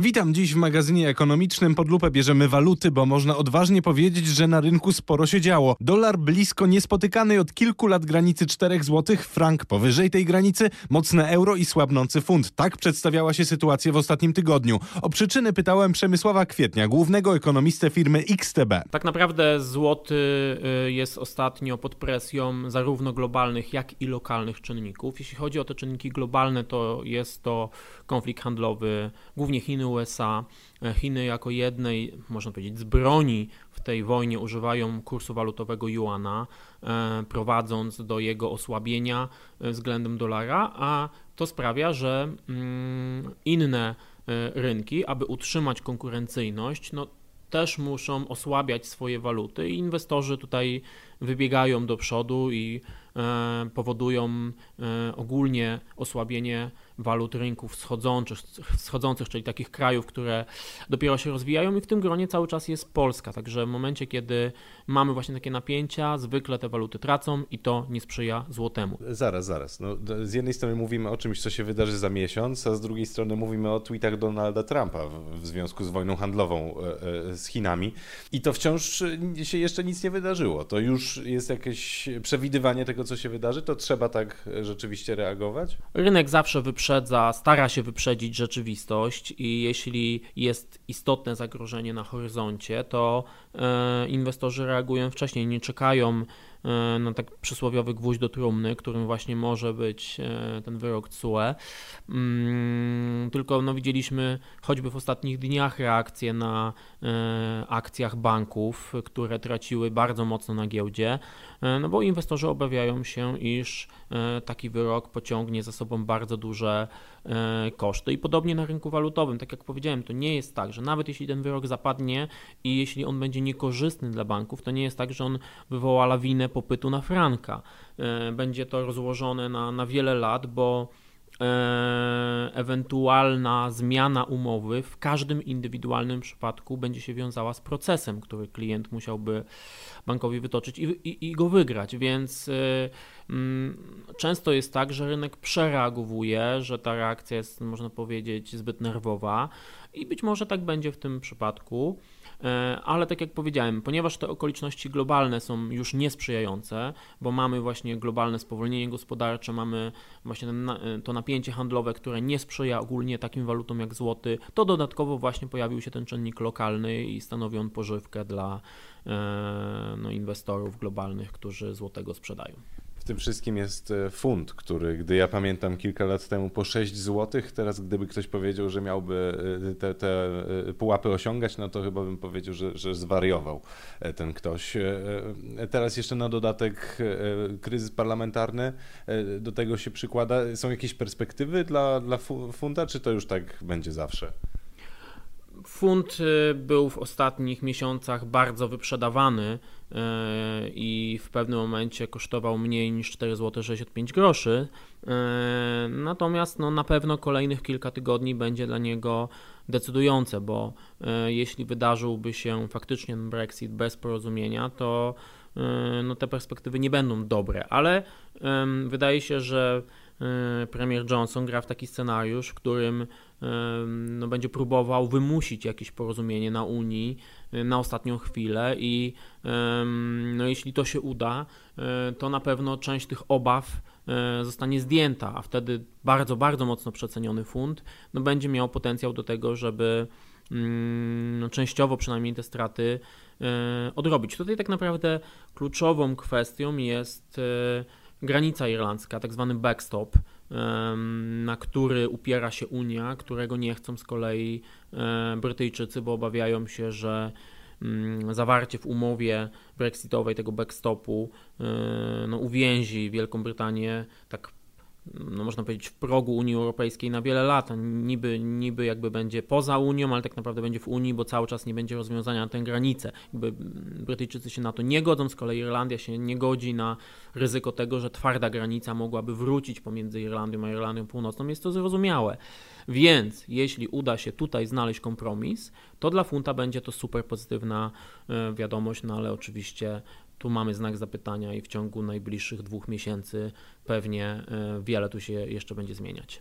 Witam dziś w magazynie ekonomicznym. Pod lupę bierzemy waluty, bo można odważnie powiedzieć, że na rynku sporo się działo. Dolar blisko niespotykanej od kilku lat granicy 4 zł, frank powyżej tej granicy, mocne euro i słabnący funt. Tak przedstawiała się sytuacja w ostatnim tygodniu. O przyczyny pytałem Przemysława Kwietnia, głównego ekonomistę firmy XTB. Tak naprawdę złoty y, jest ostatnio pod presją zarówno globalnych, jak i lokalnych czynników. Jeśli chodzi o te czynniki globalne, to jest to konflikt handlowy, głównie Chiny, USA. E, Chiny jako jednej, można powiedzieć, z broni w tej wojnie używają kursu walutowego juana, e, prowadząc do jego osłabienia e, względem dolara, a to sprawia, że mm, inne rynki, aby utrzymać konkurencyjność, no, też muszą osłabiać swoje waluty i inwestorzy tutaj wybiegają do przodu i powodują e, ogólnie osłabienie walut rynków wschodzących, wschodzących, czyli takich krajów, które dopiero się rozwijają i w tym gronie cały czas jest Polska. Także w momencie, kiedy mamy właśnie takie napięcia, zwykle te waluty tracą i to nie sprzyja złotemu. Zaraz, zaraz. No, z jednej strony mówimy o czymś, co się wydarzy za miesiąc, a z drugiej strony mówimy o tweetach Donalda Trumpa w, w związku z wojną handlową e, z Chinami i to wciąż się jeszcze nic nie wydarzyło. To już jest jakieś przewidywanie tego, co się wydarzy, to trzeba tak rzeczywiście reagować? Rynek zawsze wyprzedza, stara się wyprzedzić rzeczywistość i jeśli jest istotne zagrożenie na horyzoncie, to e, inwestorzy reagują wcześniej, nie czekają E, no tak przysłowiowy gwóźdź do trumny, którym właśnie może być e, ten wyrok CUE. Mm, tylko no widzieliśmy choćby w ostatnich dniach reakcje na e, akcjach banków, które traciły bardzo mocno na giełdzie, no bo inwestorzy obawiają się, iż taki wyrok pociągnie za sobą bardzo duże koszty. I podobnie na rynku walutowym, tak jak powiedziałem, to nie jest tak, że nawet jeśli ten wyrok zapadnie i jeśli on będzie niekorzystny dla banków, to nie jest tak, że on wywoła lawinę popytu na franka. E, będzie to rozłożone na, na wiele lat, bo e, ewentualna zmiana umowy w każdym indywidualnym przypadku będzie się wiązała z procesem, który klient musiałby bankowi wytoczyć i, i, i go wygrać, więc e, często jest tak, że rynek przereagowuje, że ta reakcja jest, można powiedzieć, zbyt nerwowa i być może tak będzie w tym przypadku. E, ale tak jak powiedziałem, ponieważ te okoliczności globalne są już niesprzyjające, bo mamy właśnie globalne spowolnienie gospodarcze, mamy właśnie e, to napięcie handlowe, które nie sprzyja ogólnie takim walutom jak złoty, to dodatkowo właśnie pojawił się ten czynnik lokalny i stanowi on pożywkę dla e, no, inwestorów globalnych, którzy złotego sprzedają tym wszystkim jest e, funt, który, gdy ja pamiętam kilka lat temu po 6 zł, teraz gdyby ktoś powiedział, że miałby e, te, te e, pułapy osiągać, no to chyba bym powiedział, że, że zwariował ten ktoś. Teraz jeszcze na dodatek kryzys parlamentarny, do tego się przykłada. Są jakieś perspektywy dla, dla funta, czy to już tak będzie zawsze? Funt był w ostatnich miesiącach bardzo wyprzedawany E, i w pewnym momencie kosztował mniej niż 4 zł 65 groszy. E, natomiast no, na pewno kolejnych kilka tygodni będzie dla niego decydujące, bo jeśli wydarzyłby się faktycznie Brexit bez porozumienia, to no, te perspektywy nie będą dobre, ale wydaje się, że premier Johnson gra w taki scenariusz, w którym no, będzie próbował wymusić jakieś porozumienie na Unii y, na ostatnią chwilę i no, jeśli to się uda, to na pewno część tych obaw zostanie zdjęta, a wtedy bardzo, bardzo mocno przeceniony funt no, będzie miał potencjał do tego, żeby mm, no, częściowo przynajmniej te straty odrobić. Tutaj tak naprawdę kluczową kwestią jest granica irlandzka, tak zwany backstop, na który upiera się Unia, którego nie chcą z kolei Brytyjczycy, bo obawiają się, że mm, zawarcie w umowie brexitowej tego backstopu no, uwięzi Wielką Brytanię tak no można powiedzieć, w progu Unii Europejskiej na wiele lat. Niby, niby jakby będzie poza Unią, ale tak naprawdę będzie w Unii, bo cały czas nie będzie rozwiązania na tę granicę. Jakby Brytyjczycy się na to nie godzą, z kolei Irlandia się nie godzi na ryzyko tego, że twarda granica mogłaby wrócić pomiędzy Irlandią a Irlandią Północną. Jest to zrozumiałe. Więc jeśli uda się tutaj znaleźć kompromis, to dla funta będzie to super pozytywna e, wiadomość, no ale oczywiście tu mamy znak zapytania i w ciągu najbliższych dwóch miesięcy pewnie e, wiele tu się jeszcze będzie zmieniać.